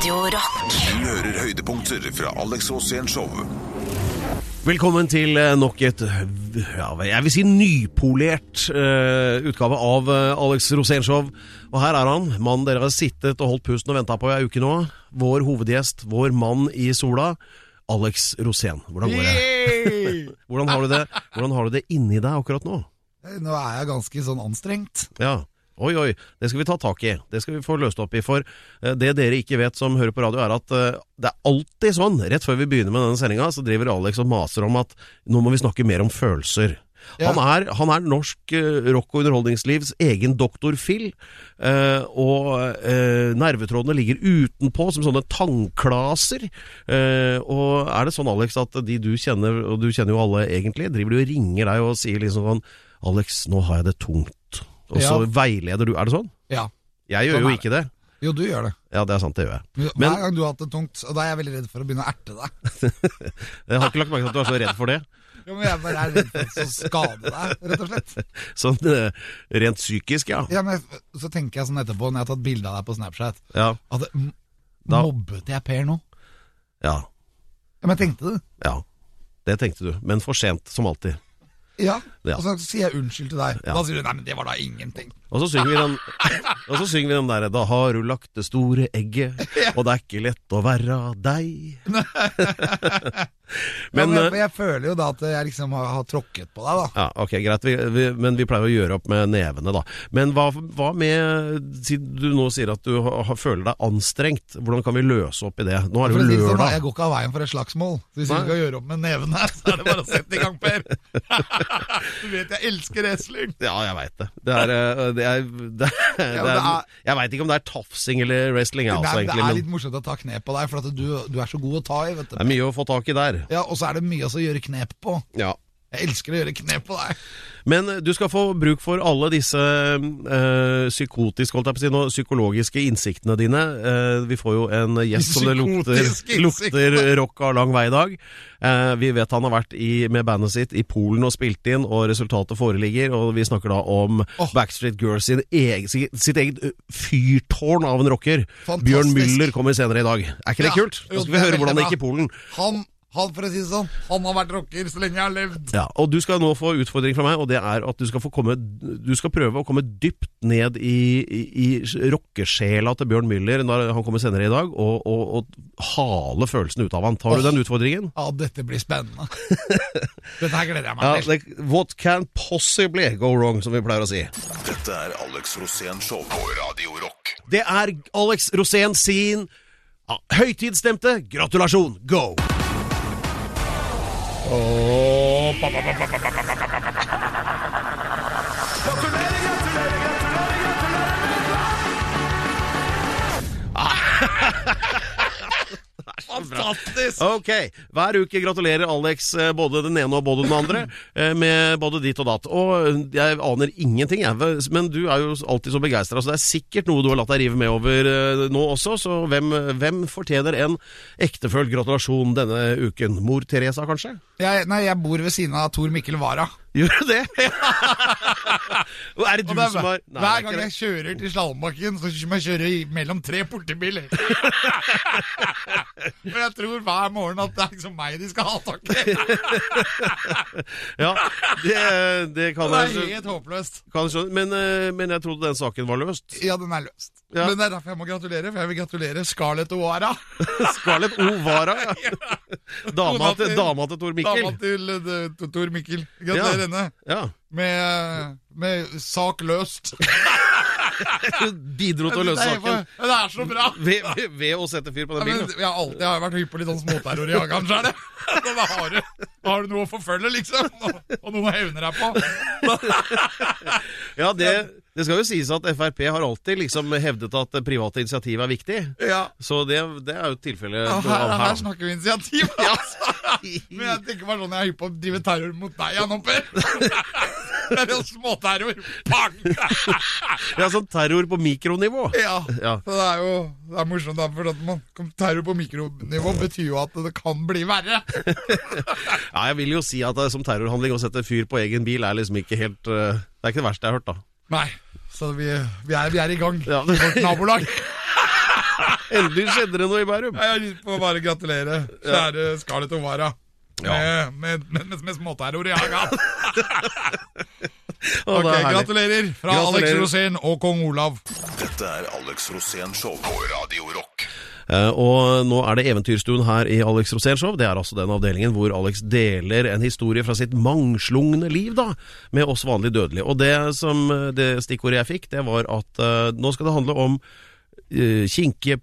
Radio Rock. Du hører høydepunkter fra Alex Rosén Show. Velkommen til eh, nok et ja, jeg vil si nypolert uh, utgave av eh, Alex Rosénshow. Og her er han, mannen dere har sittet og holdt pusten og venta på i ei uke nå. Vår hovedgjest, vår mann i sola. Alex Rosén. Hvordan går det? Hvordan har du det Hvordan har du det inni deg akkurat nå? Nå er jeg ganske sånn anstrengt. Ja. Oi, oi, det skal vi ta tak i. Det skal vi få løst opp i. For eh, det dere ikke vet som hører på radio, er at eh, det er alltid sånn, rett før vi begynner med denne sendinga, så driver Alex og maser om at nå må vi snakke mer om følelser. Ja. Han, er, han er norsk eh, rock- og underholdningslivs egen doktor Phil, eh, og eh, nervetrådene ligger utenpå som sånne tannklaser. Eh, og er det sånn, Alex, at de du kjenner, og du kjenner jo alle egentlig, driver du og ringer deg og sier liksom sånn Alex, nå har jeg det tungt. Og så Ja. veileder du. Er det sånn? Ja. Jeg gjør Sånn jo ikke det. Jo, du gjør det. Ja, det er sant, det gjør jeg. Men, Hver gang du har hatt det tungt, og da er jeg veldig redd for å begynne å erte deg. Jeg har ikke lagt merke til at du er så redd for det. Jo, men jeg bare er redd for å skade deg, rett og slett. Sånn eh, rent psykisk, ja. Ja, men Så tenker jeg sånn etterpå, når jeg har tatt bilde av deg på Snapchat, Ja. at Da- mobbet jeg Per nå? Ja. Ja, men jeg tenkte det. ja. Det tenkte du. Men for sent, som alltid. Ja. Ja. Og så sier jeg unnskyld til deg. Ja. Da sier du nei, men det var da ingenting. Og så synger vi den Og så synger vi den derre Da har du lagt det store egget, og det er ikke lett å være deg. Men, Men ja, eh, men jeg føler jo da at jeg liksom har, har tråkket på deg, da. Ja, ok, greit, vi, vi, men vi pleier å gjøre opp med nevene, da. Men hva, hva med Siden du nå sier at du har, føler deg anstrengt, hvordan kan vi løse opp i det? Nå er det jo sånn, da, lørdag. jeg går ikke av veien for et slagsmål. Så hvis Nei. vi skal gjøre opp med nevene, så er det bare å sette i gang, Per. du vet jeg elsker wrestling. Ja, jeg veit det. Det er, eh, det er, det er, det det er er- Jeg veit ikke om det er tafsing eller wrestling, jeg, det, altså, er, det egentlig. er Men litt morsomt å ta knep på deg, for at du, du er så god å ta i. vet det er mye å få tak i der. Ja, Og så er det mye å gjøre knep på. Ja. Jeg elsker å gjøre knep på deg. Men du skal få bruk for alle disse øh, psykotiske, holdt jeg på å si nå, psykologiske innsiktene dine. Uh, vi får jo en gjest som det lukter, lukter rock av lang vei i dag. Uh, vi vet han har vært i, med bandet sitt i Polen og spilt inn, og resultatet foreligger. Og vi snakker da om oh. Backstreet Girls sin egen, sitt eget eh, fyrtårn av en rocker. Fantastisk. Bjørn Müller kommer senere i dag. Er ikke det Ja, kult? Nå skal vi høre hvordan det gikk i Polen. Han, han, for å si det sånn, han har vært rocker så lenge jeg har levd. Ja, og du skal nå få utfordring fra meg, og det er at du skal få komme Du skal prøve å komme dypt ned i, i, i rockesjela til Bjørn Müller når han kommer senere i dag, og, og, og hale følelsene ut av han. Tar du den utfordringen? Ja, dette blir spennende. Dette her gleder jeg meg Ja, til. like, what can possibly go wrong, som vi pleier å si. Dette er Alex Rosén Show på Radio Rock. Det er Alex Rosén sin ja, høytidsstemte gratulasjon. Go! Fantastisk! Ok, hver uke gratulerer Alex eh, både den ene og både den andre eh, med både ditt og datt. Og jeg aner ingenting, jeg. Men du er jo alltid så begeistra, så det er sikkert noe du har latt deg rive med over eh, nå også. Så hvem, hvem fortjener en ektefølt gratulasjon denne uken? Mor Teresa, kanskje? Jeg, nei, jeg bor ved siden av Tor Mikkel Wara. Gjør du det? Og er det du Og det er, som har Nei, det hver er gang ikke jeg kjører til slalåmbakken, så må jeg kjøre i- mellom tre politibiler. Og jeg tror hver morgen at det er liksom meg de skal ha tak i. det. Ja, det, det kan Det jeg er skjønne. helt håpløst. Kan jeg skjønne. Men, eh, men jeg trodde den saken var løst. Ja, den er løst. Ja. Men det er derfor jeg må gratulere, for jeg vil gratulere Scarlett O'Hara. Scarlett Ovara, ja. Dama til, dama til Tor Mikkel. Dama til uh, Tor- Mikkel. Gratulerer Ja. henne. Ja. Med, med sak løst. Bidro til å løse saken Det er så bra! ved, ved, ved å sette fyr på Ja, den men jeg har alltid jeg har vært hypp på litt sånn småterror i hagen, sjøl. Så Da har du, noe å forfølge, liksom. Og, noen å hevne deg på. Ja, det, det skal jo sies at Frp har alltid liksom hevdet at private initiativ er viktig. Ja. Så det, det er jo tilfellet Ja, her, her her. snakker vi initiativ, altså. Men jeg tenker bare sånn, jeg er hypp på å drive terror mot deg, Jan Opper. Det er jo småterror. Pang! Ja, sånn terror på mikronivå. Ja. Ja. Så det er jo det er morsomt, da, for at man, terror på mikronivå betyr jo at det kan bli verre. Ja, jeg vil jo si at det som terrorhandling å sette fyr på egen bil er liksom ikke helt eh, Det er ikke det verste jeg har hørt, da. Nei, så vi, vi, er, vi er i gang Ja. i vårt nabolag. Endelig skjedde det noe i Bærum. Jeg å bare gratulere kjære Scarlett Ovara. Ja. Med, med, med, med, småterror i hagen. Ok, er gratulerer fra Gratulerer. Alex Rosén og kong Olav. Dette er Alex Rosén Show på Radio Rock. Eh, og nå er det Eventyrstuen her i Alex Rosén Show. Det er altså den avdelingen hvor Alex deler en historie fra sitt mangslungne liv da, med oss vanlige dødelige. Og det, som, det stikkordet jeg fikk, det var at eh, nå skal det handle om eh, kinkige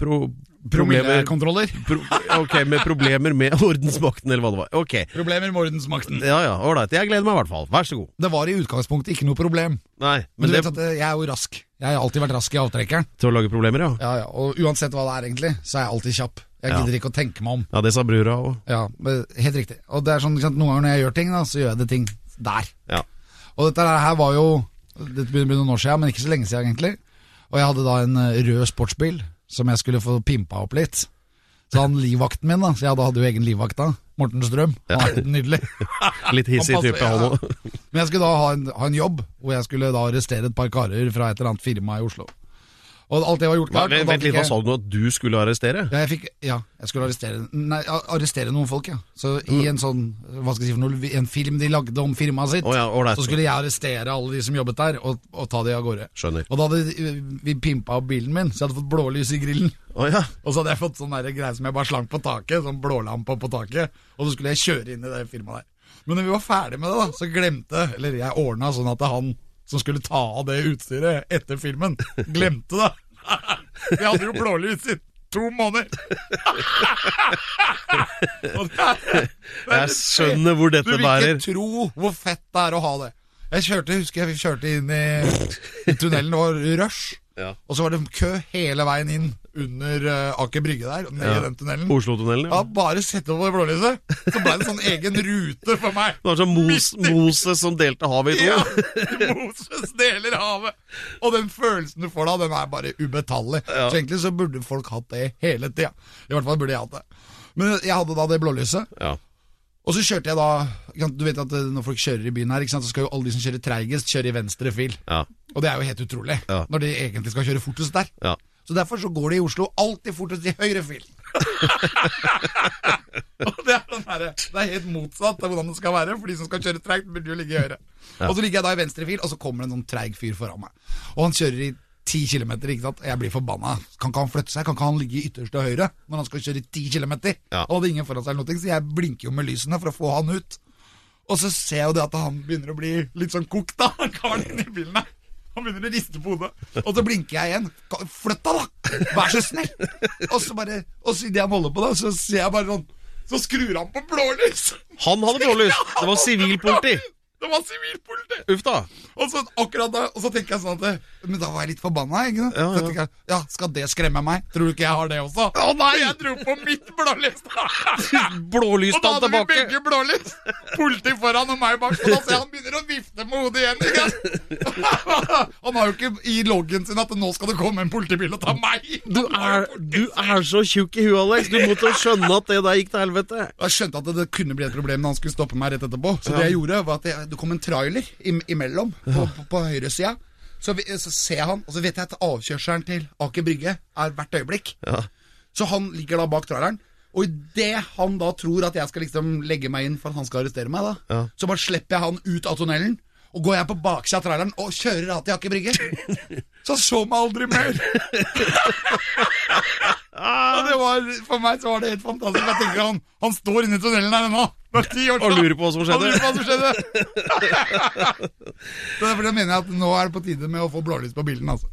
Promillekontroller. pro Ok, med problemer med ordensmakten, eller hva det var. Ok. Problemer med ordensmakten. Ja ja, ålreit. Jeg gleder meg i hvert fall. Vær så god. Det var i utgangspunktet ikke noe problem. Nei, Men men du det vet at jeg er jo rask. Jeg har alltid vært rask i avtrekkeren. til å lage problemer, ja. Ja, ja, Og uansett hva det er, egentlig, så er jeg alltid kjapp. Jeg Ja. gidder ikke å tenke meg om. Ja, det sa brura òg. Ja, Helt riktig. Og det er sånn, Noen ganger når jeg gjør ting, da, så gjør jeg det ting der. Ja. Og dette her var jo Dette begynner å bli noen år siden, men ikke så lenge siden egentlig. Og jeg hadde da en eh, rød sportsbil som jeg skulle få pimpa opp litt. Så han livvakten min, da, så jeg hadde, hadde jo egen livvakt da, Morten Strøm, han er nydelig. Litt hissig type, han òg. Men jeg skulle da ha en, ha en jobb hvor jeg skulle da arrestere et par karer fra et eller annet firma i Oslo. Og alt det var gjort klart. Vent litt, hva sa du nå? At du skulle arrestere? Ja, jeg fikk, ja, jeg skulle arrestere Nei, arrestere noen folk, ja. Så i en sånn, hva skal jeg si for noe, en film de lagde om firmaet sitt, oh, ja, så skulle jeg arrestere alle de som jobbet der, og, og ta de av gårde. Skjønner. Og da hadde vi pimpa opp bilen min, så jeg hadde fått blålys i grillen. Oh, ja. Og så hadde jeg fått sånn greie som jeg bare slang på taket, sånn blålampe på taket, og så skulle jeg kjøre inn i det firmaet der. Men når vi var ferdig med det, da, så glemte Eller jeg ordna sånn at han som skulle ta av det utstyret etter filmen, glemte det. Vi hadde jo blålys i to måneder. Er- er Jeg skjønner hvor dette bærer. Du vil ikke tro hvor fett det er å ha det. Jeg kjørte, husker jeg, vi kjørte inn i, i tunnelen, det var rush. Ja. Og så var det kø hele veien inn under uh, Aker Brygge der, ned Ja. i den tunnelen. Oslotunnelen, Ja, ja. bare sette over det blålyset, så ble det sånn egen rute for meg. Det var sånn Mos Moses som delte havet i to. Ja, Moses deler havet. Og den følelsen du får da, den er bare ubetallelig. Ja. Så egentlig så burde folk hatt det hele tida. I hvert fall burde jeg hatt det. Men jeg hadde da det blålyset. Ja. Og så kjørte jeg da Du vet at eh, når folk kjører i byen her, så skal jo alle de som kjører treigest, kjøre i venstre fil. Ja. Og det er jo helt utrolig, Ja. når de egentlig skal kjøre fortest der. Ja. Så derfor så går det i Oslo alltid fortest i høyre fil. og det er, her, det er helt motsatt av hvordan det skal være. For de som skal kjøre treigt, burde jo ligge i høyre. Og så ligger jeg da i venstre fil, og så kommer det en sånn treig fyr foran meg. Og han kjører i 10 km, ikke sant. Jeg blir forbanna. Kan ikke han flytte seg? Kan ikke han ligge i ytterste høyre når han skal kjøre i 10 km? Ja. Han hadde ingen foran seg eller noe, så jeg blinker jo med lysene for å få han ut. Og så ser jeg jo det at han begynner å bli litt sånn kokt, da. Han karen inni bilen her. Han begynner å riste på hodet. Og så blinker jeg igjen. Flytt deg, da! Vær så snill! Og så bare Og så idet han holder på, da, så ser jeg bare sånn Så skrur han på blålys! Han hadde blålys! Det var sivilpoliti! Det var sivilpoliti! Uff da. Og så akkurat da Og så tenker jeg sånn at det- Men da var jeg litt forbanna, ikke? Ja, ja. jeg, ja, skal det skremme meg? Tror du ikke jeg har det også? Å, nei! Jeg dro på mitt blålys! tilbake Og da hadde vi tilbake! begge blålys! Politi foran og meg bak. Og da ser jeg han begynner å vifte med hodet igjen. Ikke? Han har jo ikke i loggen sin at nå skal det komme en politibil og ta meg. Du er, du er så tjukk i huet, Alex. Du måtte skjønne at det der gikk til helvete. Jeg skjønte at det kunne bli et problem når han skulle stoppe meg rett etterpå. Så det jeg gjorde, var at jeg, det kom en trailer im imellom på, på, på høyresida. Så, vi- så ser jeg han, og så vet jeg at avkjørselen til Aker Brygge er hvert øyeblikk. Ja. Så han ligger da bak traileren. Og idet han da tror at jeg skal liksom legge meg inn for at han skal arrestere meg, da, Ja. så bare slipper jeg han ut av tunnelen. Og går jeg på baksida av traileren og kjører av til Aker Brygge. Så han så meg aldri mer. og det var, for meg så var det helt fantastisk. Jeg tenker han, han står inne i tunnelen her ennå. Og lurer på hva som Han lurer skjedde. på hva som skjedde. så derfor mener jeg at nå er det på tide med å få blålys på bilen. altså.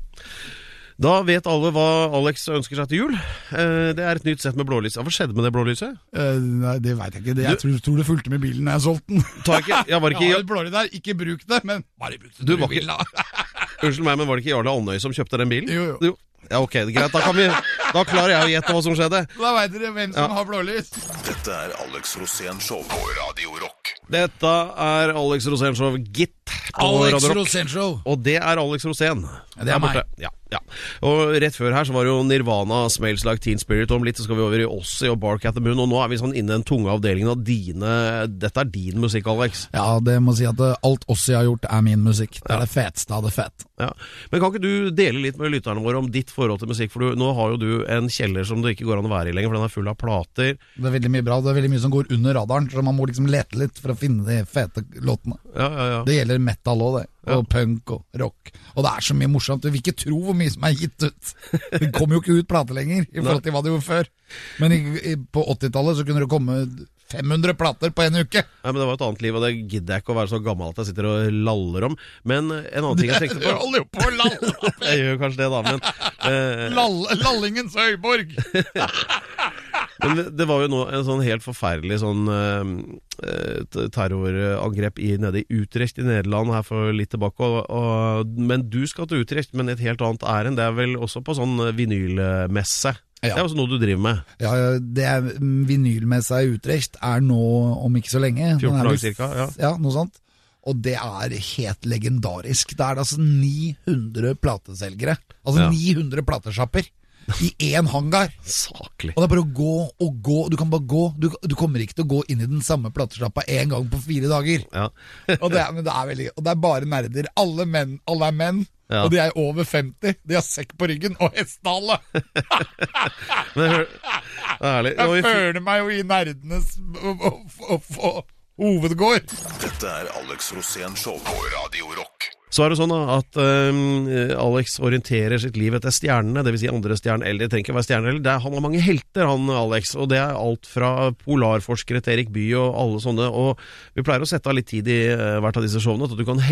Da vet alle hva Alex ønsker seg til jul. Eh, Det er et nytt sett med blålys. Hva skjedde med det blålyset? Eh, nei, det veit jeg ikke. Det, jeg tror, tror det fulgte med bilen da jeg solgte den. Ta ikke, jeg var ikke, Jeg har et blålys der, ikke bruk det, men bare bruk det Du var ikke-. unnskyld meg, men var det ikke Jarle Andøy som kjøpte den bilen? Jo, jo. Ja, ok, greit. Da, kan vi, da klarer jeg å gjette hva som skjedde. Da veit dere hvem som Ja. har blålys. Dette er Alex Rosén Show på Radio Rock. Dette er Alex Rosén Show, gitt. på Radio Rock. Rosénshow. Og det er Alex Rosén. Ja, det er meg. Ja, Ja, og Rett før her så var det jo Nirvana, 'Smells Like Teen Spirit'. Om litt så skal vi over i Ossie og 'Bark at the Moon'. Og nå er vi sånn inne i den tunge avdelingen av dine Dette er din musikk, Alex. Ja, det må si at eh, alt Ossi har gjort, er min musikk. Det er det feteste av det fett. Ja. Men kan ikke du dele litt med lytterne våre om ditt forhold til musikk? For du, nå har jo du en kjeller som det ikke går an å være i lenger, for den er full av plater. Det er veldig mye bra. Det er veldig mye som går under radaren, så man må liksom lete litt for å finne de fete låtene. Ja, ja, ja. Det gjelder metal òg, det. Ja. Og punk og rock. Og det er så mye morsomt. Du vil ikke tro hvor mye som er gitt ut. Det kommer jo ikke ut plate lenger, i forhold til hva det gjorde før. Men i, i, på 80-tallet så kunne det komme 500 plater på en uke. Nei, men Det var et annet liv, og det gidder jeg ikke å være så gammel at jeg sitter og laller om. Men en annen ting jeg tenkte Du holder jo på å lalle! Jeg gjør kanskje det, da, men uh... Lall, lallingens høyborg! Men det- var jo nå en sånn helt forferdelig sånn uh, terrorangrep i, nede i Utrecht i Nederland her for litt tilbake. Og, og, men du skal til Utrecht, men et helt annet ærend. Det er vel også på sånn vinylmesse. Ja. Det er også noe du driver med. Ja, det er vinylmessa i Utrecht er nå om ikke så lenge. 14 Den er dager cirka, ja. ja. Noe sånt. Og det er helt legendarisk. Det er altså 900 plateselgere. Altså Ja. 900 platesjapper i én hangar. Saklig. Og det er bare å gå og gå. Du kan bare gå. Du, du kommer ikke til å gå inn i den samme platesjappa én gang på fire dager. Ja. Og det, er, men det er veldig Og det er bare nerder. Alle menn, alle er menn. Ja. Og de er over 50. De har sekk på ryggen og hestehale. Jeg føler meg jo i nerdenes hovedgård. Dette er Alex Rosén Show på Radio Rock. Så er det sånn at eh, Alex orienterer sitt liv etter stjernene, dvs. Si andre stjerner, eller det trenger ikke være stjerner eller. Er- Han har mange helter, han Alex, og det er alt fra polarforskere til Erik Bye og alle sånne. Og vi pleier å sette av litt tid i uh, hvert av disse showene til at du kan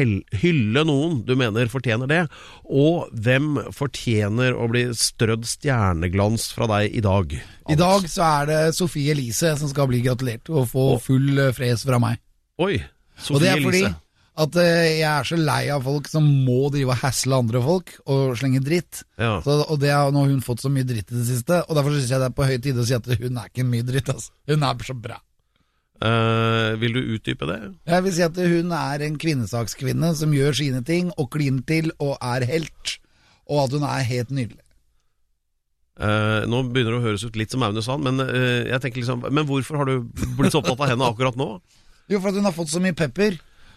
hylle noen du mener fortjener det. Og hvem fortjener å bli strødd stjerneglans fra deg i dag? I dag så er det Sofie Elise som skal bli gratulert og få full eh, fres fra meg. Oi, Sofie Elise. At eh, jeg er så lei av folk som må drive og hassle andre folk og slenge dritt. Ja. Så, og det har nå hun fått så mye dritt i det siste, og derfor syns jeg det er på høy tid å si at hun er ikke mye dritt. Altså. Hun er så bra. Uh, vil du utdype det? Jeg vil si at hun er en kvinnesakskvinne som gjør sine ting og kliner til og er helt, og at hun er helt nydelig. Uh, nå begynner det å høres ut litt som Aune Sand, men, uh, jeg tenker liksom, men hvorfor har du blitt så opptatt av henne akkurat nå? Jo, for at hun har fått så mye pepper.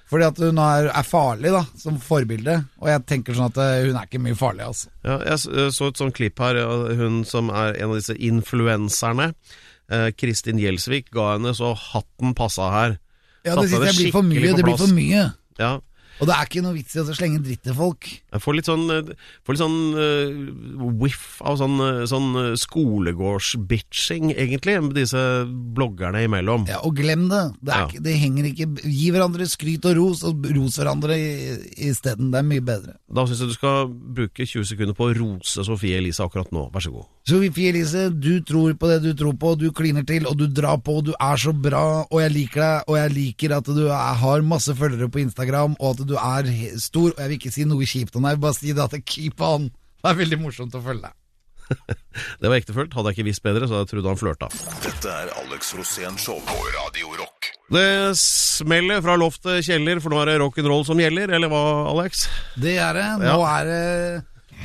Fordi at hun er, er farlig da, som forbilde. Og jeg tenker sånn at eh, hun er ikke mye farlig, altså. Ja, jeg eh, så et sånt klipp her, hun som er en av disse influenserne. eh, Kristin Gjelsvik ga henne så hatten passa her. Ja, det det, blir for mye. Det blir for mye. Ja, Og det er ikke noe vits i å slenge dritt til folk. jeg får litt sånn, eh, får litt sånn uh, whiff av sånn, eh, sånn skolegårdsbitching, egentlig, med disse bloggerne imellom. Ja, Og glem det. Det, Ja. ikke, det henger ikke Gi hverandre skryt og ros, og ros hverandre isteden. Det er mye bedre. Da syns jeg du skal bruke 20 sekunder på å rose Sofie Elise akkurat nå. Vær så god. Sofie Elise, du tror på det du tror på, du kliner til, og du drar på, og du er så bra, og jeg liker deg, og jeg liker at du er, har masse følgere på Instagram, og at du er stor, og jeg vil ikke si noe kjipt om deg, bare si det at det keep on. Det er veldig morsomt å følge deg. Det var ektefølt. Hadde jeg ikke visst bedre, så hadde jeg trodd han flørta. Dette er Alex Rosén Show på Radio Rock. Det smeller fra loft til kjeller, for nå er det rock'n'roll som gjelder, eller hva, Alex? Det er det. Nå er det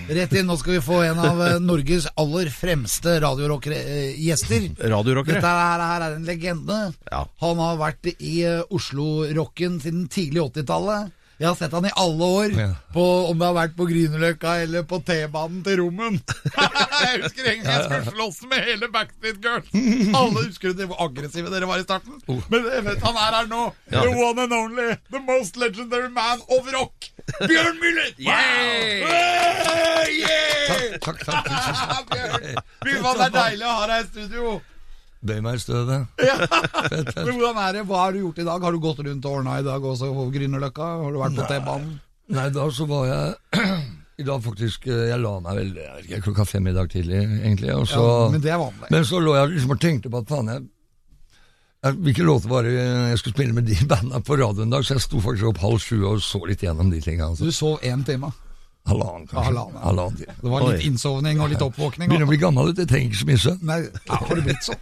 rett inn. Nå skal vi få en av eh, Norges aller fremste radiorock-gjester. Dette Radiorockere. her, her er en legende. Ja. Han har vært i eh, Oslo-rocken siden tidlig 80-tallet. Jeg har sett han i alle år, på, om det har vært på Grünerløkka eller på T-banen til Rommen. jeg husker en gang jeg skulle slåss med hele Backstreet Girls. Alle husker det, hvor aggressive dere var i starten. Men jeg vet, han er her nå. Ja. The one and only, the most legendary man of rock. Bjørn Müller! Hey, yeah! Takk, takk. takk. Bjørn, Fy faen, det er deilig å ha deg i studio. Bøy meg i støvet. Men hvordan er det? Hva har du gjort i dag? Har du gått rundt og ordna i dag også på Grünerløkka? Har du vært på T-banen? Nei, da så var jeg I dag faktisk eh, Jeg la meg vel jeg vet ikke, klokka fem i dag tidlig, egentlig. Og så, Ja, men det er vanlig. men så lå jeg liksom og tenkte på at faen, jeg, jeg Hvilken låt var det jeg skulle spille med de bandene på radioen en dag? Så jeg sto faktisk opp halv sju og så litt gjennom de tingene. Altså. du sov én time? Halvannen, kanskje. halvannen. halvannen time. Det var litt Oi. innsovning og litt oppvåkning? Begynner å bli gammel, du. jeg trenger ikke så mye søvn. Nei, har du blitt sånn?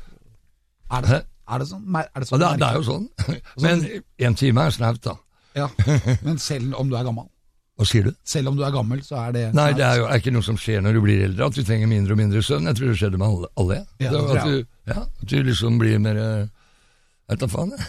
Er det, er det sånn? Er det Ja, sånn det, er- det er jo sånn. Men en time er snaut, da. Ja, Men selv om du er gammel? Hva sier du? Selv om du er gammel, så er det Nei, det er jo er ikke noe som skjer når du blir eldre, at du trenger mindre og mindre søvn. Jeg tror det skjedde med alle. alle. Ja, det Det- at, du, ja, at du liksom blir mer eh, Jeg vet da faen, jeg.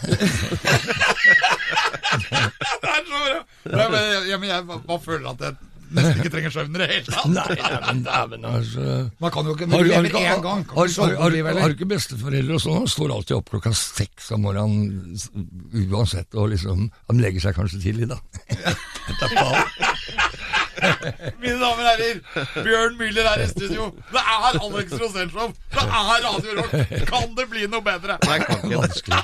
Det er så bra! Men jeg, jeg, jeg bare føler at jeg nesten ikke trenger søvn i det hele tatt. Nei, nei, men altså. Man kan jo ikke Har, men du- har, ikke- gang. Har, har, har, har ikke besteforeldre og sånn? Står alltid opp klokka seks om morgenen uansett, og liksom Han legger seg kanskje tidlig, da. Mine damer og herrer, Bjørn Müller er i studio. Det er Alex Rosénshow. Det er Radio Rock. Kan det bli noe bedre? Nei, kan ikke. Vanskelig.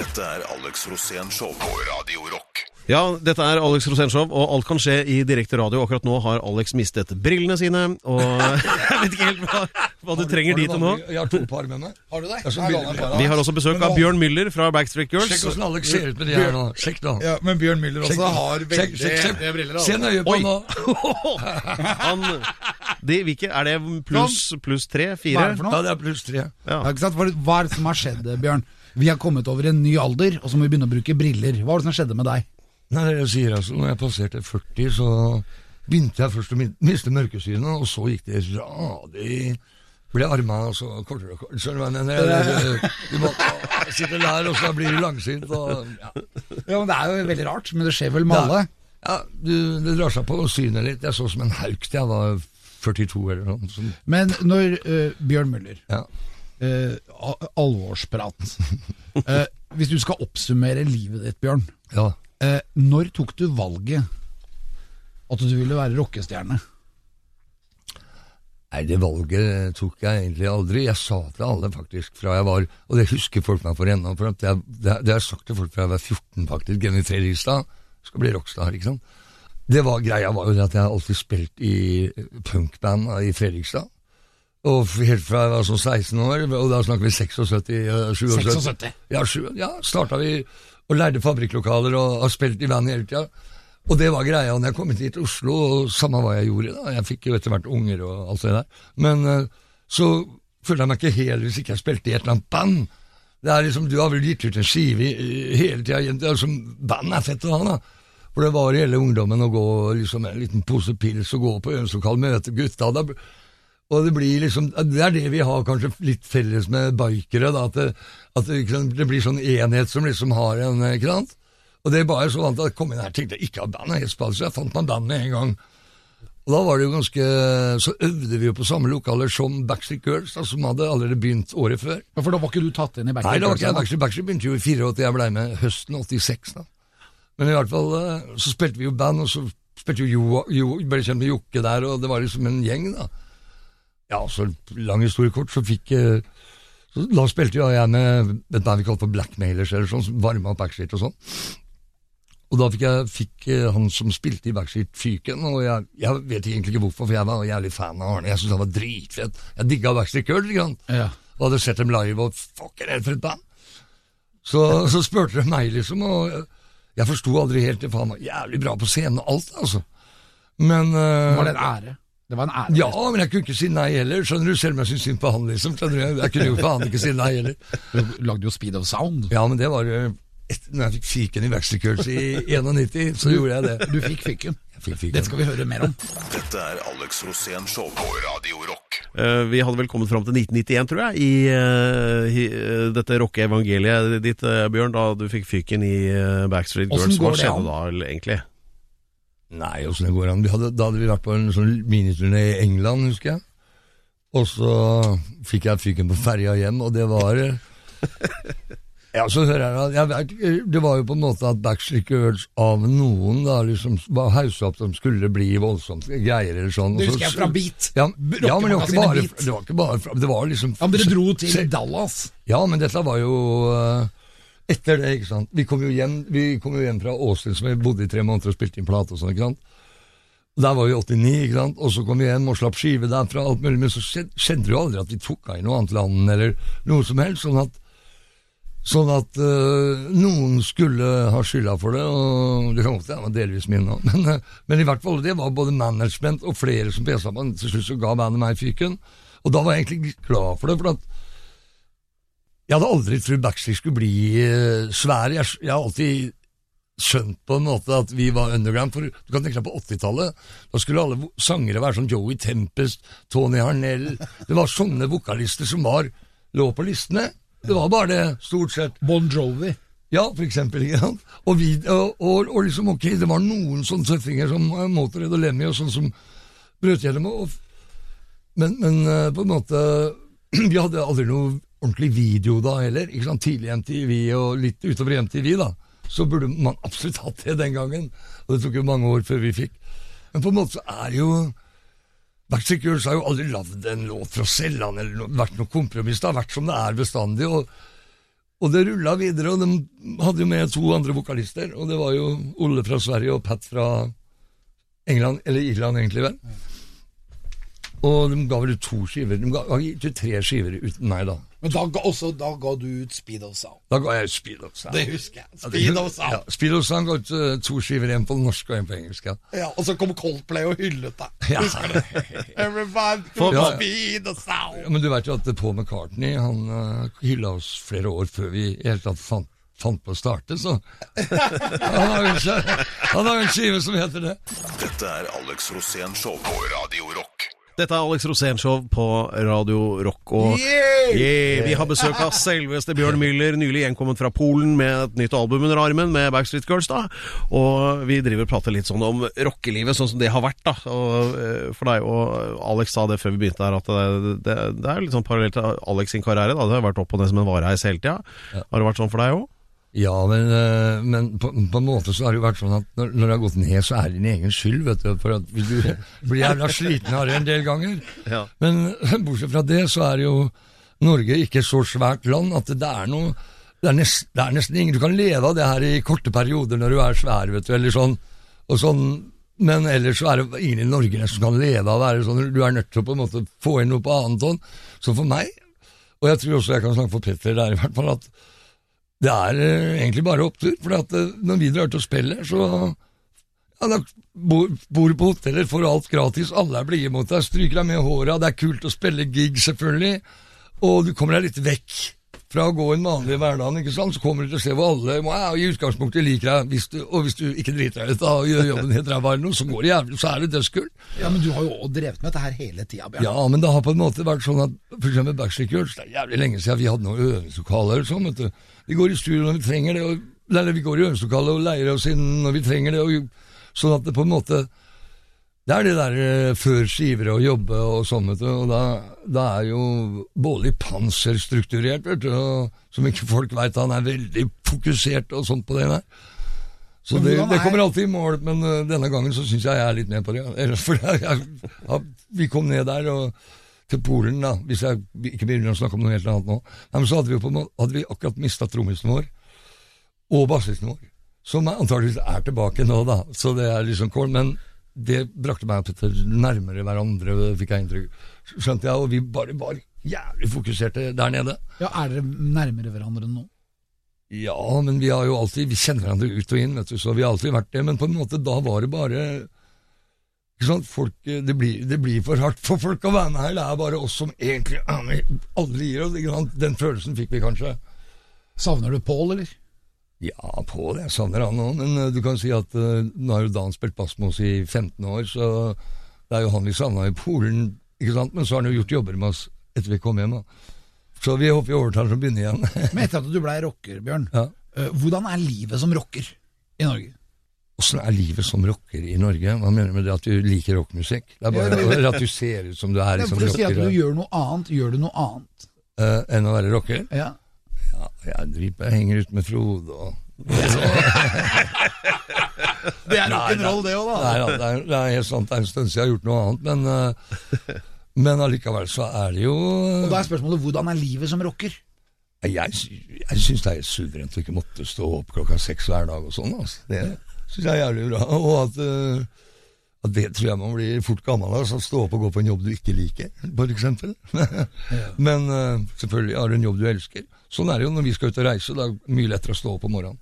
Dette er Alex Rosén Show på Radio Rock. Ja, dette er Alex Rosenshov, og alt kan skje i direkte radio. Akkurat nå har Alex mistet brillene sine, og jeg vet ikke helt hva, hva du trenger de til nå. Jeg har to par med meg. Har du det? Har så Her begynner låner jeg vi. har også besøk av Bjørn Müller fra Backstreet Girls. Sjekk åssen Alex ser ut med de her nå. Sjekk, da. Ja, men Bjørn Müller også Sjekk- har veldig sjekk- sjekk- briller. Se nøye på Oi. nå. Han, de, hvilke, er det pluss plus tre? Hva er Fire? det for noe? Ja, det er pluss tre. Ja, ikke sant? Hva hva er det som har skjedd, Bjørn? Vi har kommet over en ny alder, og så må vi begynne å bruke briller. Hva var det som skjedde med deg? Nei, det jeg sier altså, når jeg passerte 40, så begynte jeg først å miste mørkesynet, og så gikk det radig ble armene så kortere og kortere. Skjønner du hva jeg Du må sitte der, og så blir du langsynt. Og, ja. Ja, men Det er jo veldig rart, men det skjer vel med alle? Ja, du, det drar seg på synet litt. Jeg så som en hauk til jeg var 42 eller noe. Som, Men når uh, Bjørn Møller ja. uh, Alvorsprat. uh, hvis du skal oppsummere livet ditt, Bjørn. ja. Eh, når tok du valget at du ville være rockestjerne? Nei, det valget tok jeg egentlig aldri. Jeg sa til alle faktisk fra jeg var Og det husker folk meg for ennå, for det, har jeg sagt til folk fra jeg var 14, faktisk. Genny Fredrikstad skal bli rockstar, ikke sant. Det var Greia var jo det at jeg alltid spilt i punkband i Fredrikstad. Og helt fra jeg var sånn 16 år, og da snakker vi 76, eh, 77. 76? Ja, ja starta vi og lærte fabrikklokaler og har spilt i band hele tida. Og det var greia når jeg kom hit til Oslo, og samme hva jeg gjorde da. Jeg fikk jo etter hvert unger og alt det der. Men eh, så følte jeg meg ikke hel hvis ikke jeg spilte i et eller annet band. Det er liksom, Du har vel gitt ut en skive i- hele tida. Liksom, band er fett å ha, da. For det var hele ungdommen å gå liksom en liten pose pils og gå på øvingslokal, møte gutta. Da, og det blir liksom, det er det vi har kanskje litt felles med bikere, da, at, det, at det, det blir sånn enhet som liksom har en, ikke sant? Og det er bare så vant at jeg kom inn her og tenkte jeg ikke at bandet er helt spalt, så jeg fant meg band med en gang. Og da var det jo ganske, så øvde vi jo på samme lokaler som Backstreet Girls, da, som hadde allerede begynt året før. Ja, For da var ikke du tatt inn i Backstreet Girls? Nei, da var ikke jeg. Backstreet, Backstreet begynte jo i 84, jeg ble med høsten 86 da. Men i hvert fall, eh, så spilte vi jo band, og så spilte jo Jo, jo ble kjent med Jokke der, og det var liksom en gjeng da. Ja, så lang historie kort, så fikk eh, så Da spilte jo jeg med et band vi kalte for Blackmailers, eller sånn, som varma opp Backstreet og sånn. Og da fikk jeg fikk eh, han som spilte i Backstreet fyken, og jeg, jeg vet egentlig ikke hvorfor, for jeg var jævlig fan av Arne. Jeg syntes han var dritfett. Jeg digga Backstreet Girls, ikke sant. Ja. Og hadde sett dem live, og fuck, er det for et band? Så, så spurte de meg, liksom, og jeg forsto aldri helt det, for han var jævlig bra på scenen og alt, altså. Men uh, Var det en ære? Det var en ære. Ja, men jeg kunne ikke si nei heller, skjønner du, selv om jeg syntes synd på han, liksom. skjønner du, Jeg kunne jo faen ikke si nei heller. Du lagde jo Speed of Sound. Ja, men det var eh, etter når jeg fikk fiken i Backstreet Girls i 91, så gjorde jeg det. Du fikk fiken. Fikk fiken. Det skal vi høre mer om. Dette er Alex Rosén Show på Radio Rock. Uh, vi hadde vel kommet fram til 1991, tror jeg, i, uh, i uh, dette rockeevangeliet ditt, eh, Bjørn, da du fikk fyken i eh, Backstreet Girls. Hva skjedde da, egentlig? Nei, åssen det går an. Hadde, da hadde vi vært på en sånn miniturné i England, husker jeg. Og så fikk jeg fyken på ferja hjem, og det var Ja, så hører jeg jeg vet, Det var jo på en måte at Backstreet Girls av noen da liksom var haussa opp som skulle bli voldsomt greier eller sånn. Det husker jeg fra Beat. Ja, ja, men det var ikke bare, det var ikke bare fra, Det var liksom Ja, men Dere dro til Dallas. ja, men dette var jo eh, etter det, ikke sant. Vi kom jo hjem, kom jo hjem fra Austin, som vi bodde i tre måneder og spilte inn plate og sånn, ikke sant. Der var vi 89, ikke sant. Og så kom vi hjem og slapp skive derfra, alt mulig. Men så skjed- skjedde det jo aldri at vi tok av i noe annet land, eller noe som helst. Sånn at, sånn at eh, noen skulle ha skylda for det, og det kan godt hende var delvis min òg. Men, eh, men i hvert fall, det var både management og flere som pesa på. Til slutt så ga bandet meg fyken. Og da var jeg egentlig glad for det, for at jeg hadde aldri trodd Backstreet skulle bli svære. svær. Jeg, jeg har alltid skjønt på en måte at vi var underground. For du kan tenke deg på 80-tallet. Da skulle alle sangere være sånn Joey Tempest, Tony Harnell Det var sånne vokalister som var lå på listene. Det var bare det, stort sett. Bon Jovi. Ja, for eksempel. Ja. Og, vi, og, og, og liksom, ok, det var noen sånne tøffinger som eh, Motorhead og Lemmy og sånn som brøt gjennom. Men, men eh, på en måte Vi hadde aldri noe ordentlig video da heller. ikke sant? Tidlig MTV og litt utover MTV, da. Så burde man absolutt hatt det den gangen. Og det tok jo mange år før vi fikk. Men på en måte så er jo Backstreet Girls har jo aldri lagd en låt for å selge den, eller no, vært noe kompromiss. Det har vært som det er bestandig. og og det rulla videre, og de hadde jo med to andre vokalister. Og det var jo Olle fra Sverige og Pat fra England, eller Irland egentlig, vel. Og de ga vel ut to skiver. De ga, ga ut tre skiver uten meg, da. Men da ga, også, da ga du ut Speed of Sound. Da ga jeg ut Speed of Sound. Det husker jeg. Speed of Sound. Ja, of Sound ga ut eh, to skiver, en på norsk og en på engelsk. Ja. Ja, og så kom Coldplay og hyllet deg. Ja. Husker du? Everybody Ja, Speed of Sound. Ja, Men du vet jo at Paul McCartney han uh, hylla oss flere år før vi i hele tatt fant, fant på å starte, så Han har jo en han har jo en skive som heter det. Dette er Alex Rosén Show på Radio Rock. Dette er Alex Rosénshow på Radio Rock. Og Yeah, vi har besøk av selveste Bjørn Müller, nylig gjenkommet fra Polen med et nytt album under armen med Backstreet Girls. da Og vi driver og prater litt sånn om rockelivet, sånn som det har vært. da Og eh, For deg og Alex sa det før vi begynte her, at det, det, det er litt sånn parallelt til Alex sin karriere. da Det har vært opp og ned som en vareheis hele tida. Har det vært sånn for deg òg? Ja, men, eh, men på, på en måte så har det jo vært sånn at når, når det har gått ned, så er det din egen skyld, vet du. For at du blir jævla sliten av det en del ganger. Ja. Men bortsett fra det, så er jo Norge ikke så svært land at det er noe det er, nest, det er nesten ingen Du kan leve av det her i korte perioder når du er svær, vet du, eller sånn. Og sånn men ellers så er det ingen i Norge nesten som kan leve av å være sånn. Du er nødt til å på en måte få inn noe på annet hånd. Så for meg, og jeg tror også jeg kan snakke for Petter der i hvert fall, at det er eh, egentlig bare opptur. For eh, når vi drar til å spille, så ja, da bor du på hoteller, får alt gratis, alle er blide mot deg, stryker deg med håra, det er kult å spille gig, selvfølgelig, og du kommer deg litt vekk fra å gå en vanlig hverdag, ikke sant, så kommer du til å se hvor alle wow, i utgangspunktet liker deg, hvis du, og hvis du ikke driter deg ut og gjør jobben helt ræva eller noe, så går det jævlig, så er det dødskult. Ja, men du har jo drevet med dette her hele tida, Bjørn. Ja, men det har på en måte vært sånn at eksempel Backstreet Girls, det er jævlig lenge siden vi hadde noen øvingslokaler og sånn, vet du. Vi går i studio når vi trenger det, og, eller vi går i øvingslokalet og leier oss inn når vi trenger det, og, sånn at det på en måte det er det der eh, før skiver og jobbe og sånn, vet du, og da, da er jo Bårli Panser strukturert, vet du, og, som ikke folk veit, han er veldig fokusert og sånt på det der. Så det, det er- kommer alltid i mål, men eh, denne gangen så syns jeg jeg er litt med på det. For jeg, jeg, vi kom ned der og til Polen, da, hvis jeg ikke begynner å snakke om noe helt annet nå. Men så hadde vi, på, hadde vi akkurat mista trommisen vår og bassisten vår, som antakeligvis er tilbake nå, da. Så det er liksom cool. Men det brakte meg og Petter nærmere hverandre, fikk jeg inntrykk. Skjønte jeg, og vi bare var jævlig fokuserte der nede. Ja, Er dere nærmere hverandre nå? Ja, men vi har jo alltid Vi kjenner hverandre ut og inn, vet du, så vi har alltid vært det. Men på en måte, da var det bare sant, folk, det, blir, det blir for hardt for folk å være med her. Det er bare oss som egentlig. Alle gir oss. Den følelsen fikk vi kanskje. Savner du Pål, eller? Ja, Pål, jeg savner han òg, men eh, du kan si at uh, nå har jo Dan spilt bass med oss i 15 år, så det er jo han vi savna i Polen, ikke sant? Men så har han jo gjort jobber med oss etter vi kom hjem, da. Så vi håper vi overtar til å begynne igjen. Men etter at du blei rocker, Bjørn, ja. uh, hvordan er livet som rocker i Norge? Åssen er livet som rocker i Norge? Hva mener du med det at du liker rockmusikk? Det er bare at du ser ut som du er som rocker. si at du gjør noe annet. Gjør du noe annet? Uh, enn å være rocker? Ja. Ja, jeg driver, henger ut med Frode og Det er rock'n'roll, det òg, da. Nei, ja, det, er, det er helt sant, det er en stund siden jeg har gjort noe annet, men, eh, men allikevel så er det jo Og da er spørsmålet hvordan er livet som rocker? Jeg, jeg syns det er suverent å ikke måtte stå opp klokka seks hver dag og sånn. Altså. Det syns jeg er jævlig bra. Og at, eh, at det tror jeg man blir fort gammel av. Altså, stå opp og gå på en jobb du ikke liker, eksempel. Men uh, selvfølgelig har du en jobb du elsker. Sånn er det jo når vi skal ut og reise. Det er mye lettere å stå opp om morgenen.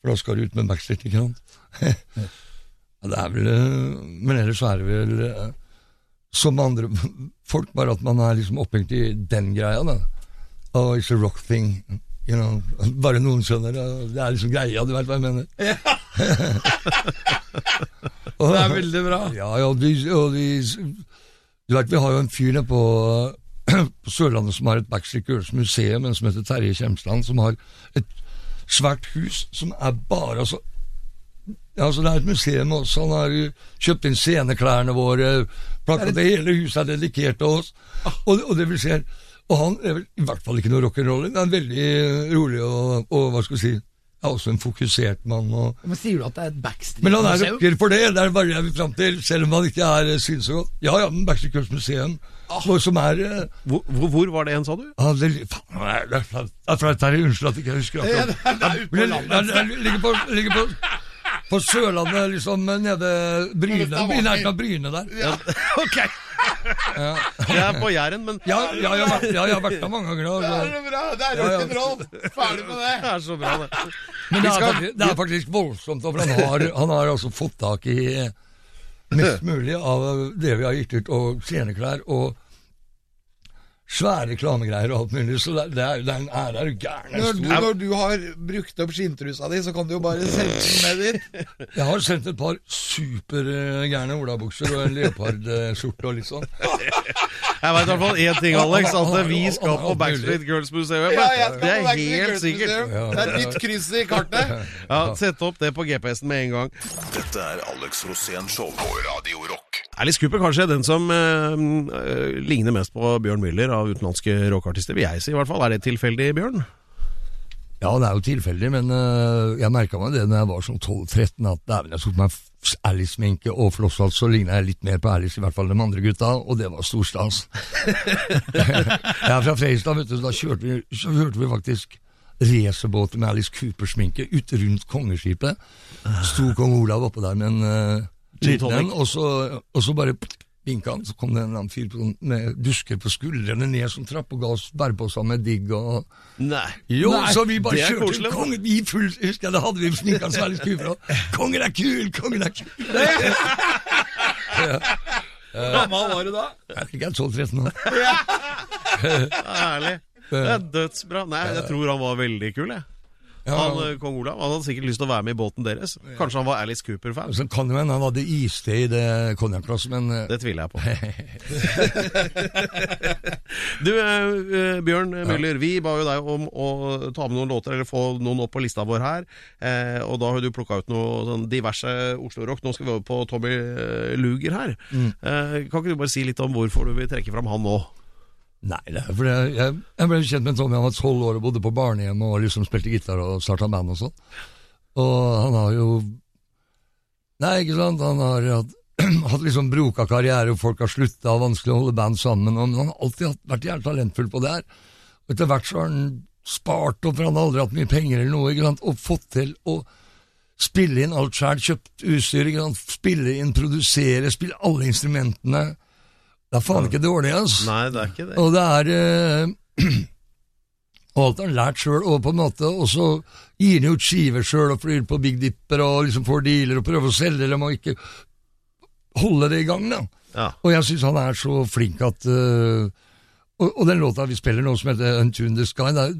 For da skal du ut med backstreet, ikke sant. ja, det er vel uh, Men ellers er det vel uh, som andre folk, bare at man er liksom opphengt i den greia, da. Oh, it's a rock thing. You know, bare noen skjønner det. Det er liksom greia, du vet hva jeg mener. Det er veldig bra. Ja, ja, de, og de Du vet, vi har jo en fyr nede på, på Sørlandet som har et Backstreet Girls museum, en som heter Terje Kjemsland, som har et svært hus som er bare altså ja, altså Det er et museum også. Han har kjøpt inn sceneklærne våre. Plakket, det hele huset er dedikert til oss. Og, og det vil si Og han er vel i hvert fall ikke noe rock'n'roll. Han er veldig rolig og, og hva skal vi si er også en fokusert mann. og Men Sier du at det er et backstreet men han er museum? rocker for det, det er bare jeg vil fram til, selv om han ikke er eh, synes så godt. Ja, ja, men Backstreet Girls Museum, hvor- som er eh, Hvor, hvor, hvor var det en, sa du? ah, det, faen, det er- det er flaut. Det er flaut, Terje. Unnskyld at jeg ikke husker Ja, akkurat. det er- det er ute på landet. det- det ligger på, ligger på, på Sørlandet, liksom nede Bryne, i nærheten av Bryne der. Ok! Jeg er på Jæren, men Ja, ja, jeg, har vært, ja, jeg har vært der mange ganger. Det er jo bra, det er Ja, ja. rock'n'roll! Ferdig med det. det er så bra, det. men det er, faktisk, det er faktisk voldsomt, for han har, han har altså fått tak i mest mulig av det vi har gitt ut, og sceneklær, og svære reklamegreier og alt mulig, så det, er- det, er, det er en ære. Er du gæren? Når når du har brukt opp skinntrusa di, så kan du jo bare sende den med dit. Jeg har sendt et par supergærne olabukser og en leopardskjorte og litt sånn. Jeg veit i hvert fall én ting, Alex. At vi skal på Backstreet Girls Museum. Ja, Det er helt sikkert. Det er nytt kryss i kartet. Ja, Sett opp det på GPS-en med en gang. Dette er Alex Rosén Show på Radio Rock. Alice Cooper kanskje den som eh, ligner mest på Bjørn Müller av utenlandske rockeartister, vil jeg si i hvert fall. Er det tilfeldig, Bjørn? Ja, det er jo tilfeldig, men øh, jeg merka meg det når jeg var sånn 12-13, at dæven, jeg tok meg Alice-sminke og flosshatt, så ligna jeg litt mer på Alice, i hvert fall de andre gutta, og det var storstas. jeg er fra Freistad, vet du, så da kjørte vi, så kjørte vi faktisk racerbåter med Alice Cooper-sminke ut rundt kongeskipet. Sto kong Olav oppå der med en Gin og så, bare vinka han, så kom det en eller annen fyr med dusker på skuldrene ned som trapp og ga oss bæreposer med digg og Nei. jo, Nei, så vi bare kjørte koselig, kongen i full Husker jeg, da hadde vi sminka Sverre Skufra. Kongen er kul, kongen er kul! Hvor gammel var du da? Jeg tror ikke jeg er 12-13 år. Herlig. Det er dødsbra. Nei, jeg tror han var veldig kul, jeg. Han, eh, Kong Olav han hadde sikkert lyst til å være med i båten deres. Kanskje han var Alice Cooper-fan. så kan det hende han hadde iste i det konjakkglasset, men eh, Det tviler jeg på. du, eh, eh, Bjørn Müller, vi ba jo deg om å ta med noen låter, eller få noen opp på lista vår her. Eh, og da har du plukka ut noe sånn diverse Oslo-rock. Nå skal vi over på Tommy Luger her. Eh, kan ikke du bare si litt om hvorfor du vil trekke fram han nå? Nei, det er fordi jeg, jeg, jeg ble kjent med Tommy, han var tolv år og bodde på barnehjem og liksom spilte gitar og starta band og sånn. Og han har jo Nei, ikke sant, han har hatt, hatt liksom broka karriere, og folk har slutta, vanskelig å holde band sammen, og, men han har alltid vært jævlig talentfull på det her. Og etter hvert så har han spart opp, for han har aldri hatt mye penger eller noe, ikke sant, og fått til å spille inn alt sjøl, kjøpt utstyr, ikke sant, spille inn, produsere, spille alle instrumentene. Det er faen ikke dårlig, altså. Nei, det er ikke det. Og det er eh, Og alt har han lært sjøl, og på en måte Og så gir han ut skiver sjøl og flyr på Big Dipper og liksom får dealer og prøver å selge dem og ikke holde det i gang, da. Ja. Og jeg syns han er så flink at eh, og, og den låta vi spiller nå, som heter Untune the Sky, der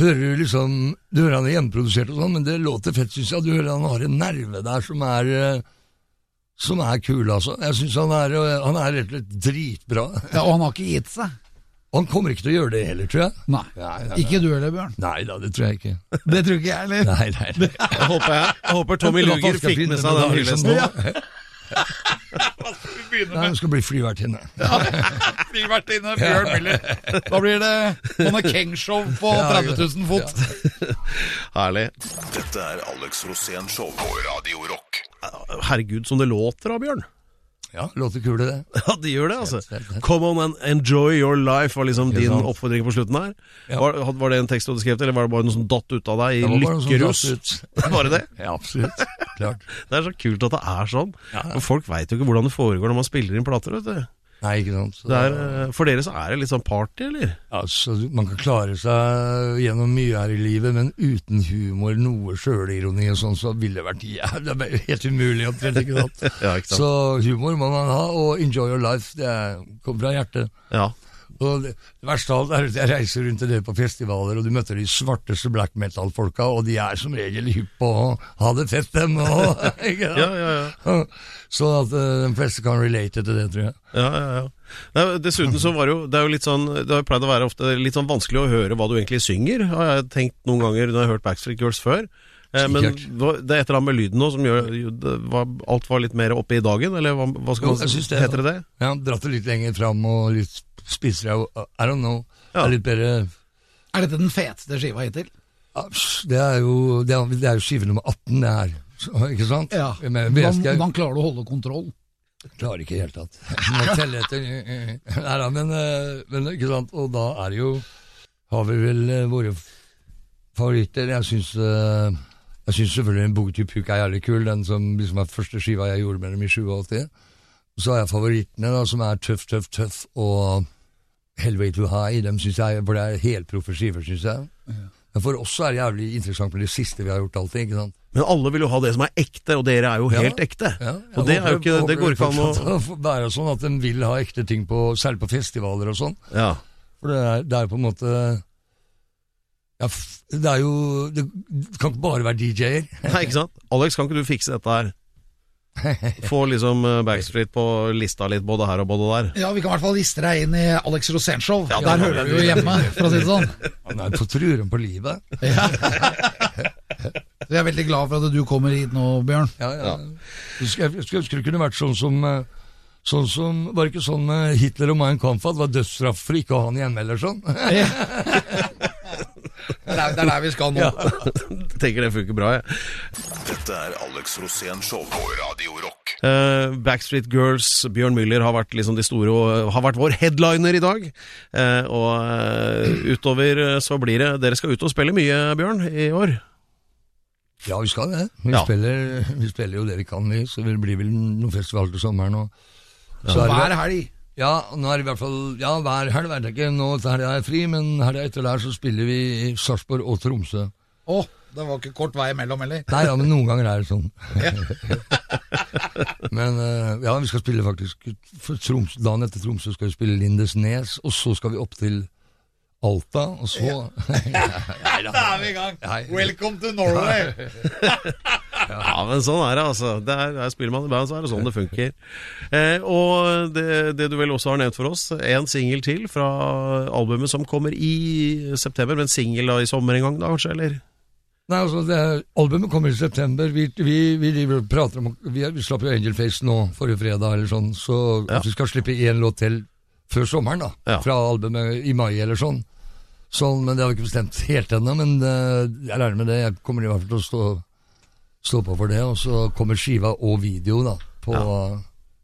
hører du liksom Du hører han er hjemmeprodusert og sånn, men det låter fett, syns jeg. Du hører han har en nerve der som er eh, som er kul, altså. Jeg syns han, er, eh, han er rett og slett dritbra. Ja, og han har ikke gitt seg. Han kommer ikke til å gjøre det heller, tror jeg. Nei. Nei, nei, Ikke du heller, Bjørn. Nei da, det tror jeg ikke. Det tror ikke jeg heller. Nei, nei, nei. Jeg håper, jeg, jeg håper Tommy Luger fikk med seg den hyllesten. Ja. Nei, hun skal bli flyvertinne. Flyvertinne Bjørn Miller. Da blir det Monnekeng-show på 30 000 fot. Herlig. Dette er Alex Rosén Show på Radio Rock. Herregud, som det låter da, Bjørn. Ja, låter kule, det. Ja, de gjør det, altså. Helt, helt, helt. Come on and enjoy your life var liksom din sant? oppfordring på slutten her. Ja. Var, var det en tekst du hadde skrevet, eller var det bare noe som datt ut av deg i lykkerus? Var det det? Ja, absolutt. Klart. Det er så kult at det er sånn. Ja. ja. folk veit jo ikke hvordan det foregår når man spiller inn plater. vet du. Nei, ikke sant. Så Det er, eh, for dere så er det litt sånn party, eller? altså, man kan klare seg gjennom mye her i livet, men uten humor, noe sjølironi og sånn, så ville det vært jævlig, det er helt umulig omtrent, ikke sant. Ja, ikke sant? Så humor må man ha, og enjoy your life, det er- kommer fra hjertet. Ja. Og det, verste av alt er at jeg reiser rundt en del på festivaler, og du møter de svarteste black metal-folka, og de er som regel hypp på å ha det fett, dem. òg. Ja, ja, ja. Så at uh, de fleste kan relate til det, tror jeg. Ja, ja, ja. Nei, dessuten så var det jo Det er jo litt sånn Det har jo pleid å være ofte litt sånn vanskelig å høre hva du egentlig synger, har jeg tenkt noen ganger når jeg har hørt Backstreet Girls før. Eh, men det er et eller annet med lyden nå som gjør var, alt var litt mer oppe i dagen, eller hva, hva skal man det, Heter det det? Ja, dratt det litt lenger fram og litt spissere. jo I don't know. Ja. Det er litt bedre Er dette den feteste skiva hittil? Det er jo, det er, det er jo skive nummer 18, det her. Ikke sant? Ja. Men, Hvordan, klarer du å holde kontroll? Klarer ikke i det hele tatt. Må telle etter. Nei da, men, eh, men ikke sant. Og da er det jo Har vi vel eh, våre favoritter. Jeg syns eh, jeg syns selvfølgelig en to Puk er jævlig kul, den som liksom er første skiva jeg gjorde med dem i 87. Så har jeg favorittene, da, som er Tøff, tøff, tøff og Hellway to High. Dem synes jeg, For det er helproffe skiver, syns jeg. Men for oss er det jævlig interessant med det siste vi har gjort alltid. ikke sant? Men alle vil jo ha det som er ekte, og dere er jo Ja. helt ekte. Ja, og det er jo ikke Det går ikke an å være sånn at de vil ha ekte ting på, særlig på festivaler og sånn. Ja. For det er, det er på en måte ja, Det er jo Det kan ikke bare være DJ-er. Nei, ikke sant? Alex, kan ikke du fikse dette her? Få liksom eh, Backstreet på lista litt, både her og både der. Ja, Vi kan i hvert fall liste deg inn i Alex Rosénshow. Ja, Der hører du jo hjemme, for å si det sånn. Han er på truren på livet. Så jeg er veldig glad for at du kommer hit nå, Bjørn. Ja, ja. Jeg skulle, ønske det kunne vært sånn som eh, Sånn som, Var det ikke sånn med Hitler og Mein Kampf at det var dødsstraff for ikke å ha han i hjemme eller sånn? Det er, det er der vi skal nå. Tenker det funker bra, jeg. Dette er Alex Rosén Show på Radio Rock. Uh, Backstreet Girls, Bjørn Müller har vært liksom de store og har vært vår headliner i dag. Uh, og uh, utover eh, så blir det Dere skal ut og spille mye, Bjørn, i år. Ja, vi skal det. Vi, Ja. spiller, vi spiller jo det vi kan, vi. Så det blir vel noen festival til sommeren. Og, så er det- Hver helg. Ja, nå er det i hvert fall Ja, hver helg vet jeg ikke. Nå til helga er jeg fri, men helga etter der så spiller vi i Sarpsborg og Tromsø. Å, det var ikke kort vei imellom heller. Nei ja, men noen ganger er det sånn. men eh, ja, vi skal spille faktisk for Troms, Dagen etter Tromsø skal vi spille Lindesnes, og så skal vi opp til Alta, og så Da er vi i gang. Welcome to Norway. Ja, men sånn er det, altså. Det er, er spiller man i band, så er det sånn det funker. Eh, og det, det du vel også har nevnt for oss, en singel til fra albumet som kommer i september. Men singel i sommer en gang, da kanskje? Eller? Nei, altså, det, Albumet kommer i september. Vi, vi, vi vi prater om Vi, vi slapp jo Angel Face nå forrige fredag, eller sånn, så Ja. vi skal slippe én låt til før sommeren, da. Ja. Fra albumet i mai, eller sånn. sånn men det har vi ikke bestemt helt ennå, men uh, jeg regner med det. Jeg kommer i hvert fall til å stå, stå på for det. Og så kommer skiva og video, da, på,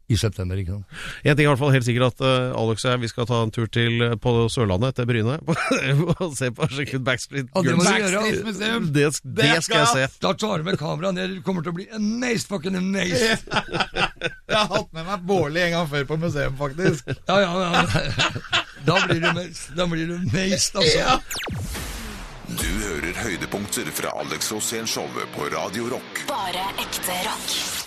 i september. ikke sant? En ting er i hvert fall helt sikkert at uh, Alex og jeg vi skal ta en tur til eh, på Sørlandet, etter Bryne, og se på sjekke ut Backstreet Ja, det må Girls. du gjøre. Backstreet Museum. Det, det skal jeg se. Da tar du med kameraet ned. Det kommer til å bli amazed fucking amazed. Jeg har hatt med meg Bårli en gang før på museum, faktisk. Ja, ja, ja. Da blir du amazed, da blir du amazed altså. Du hører høydepunkter fra Alex Rosén Show på Radio Rock. Bare ekte rock.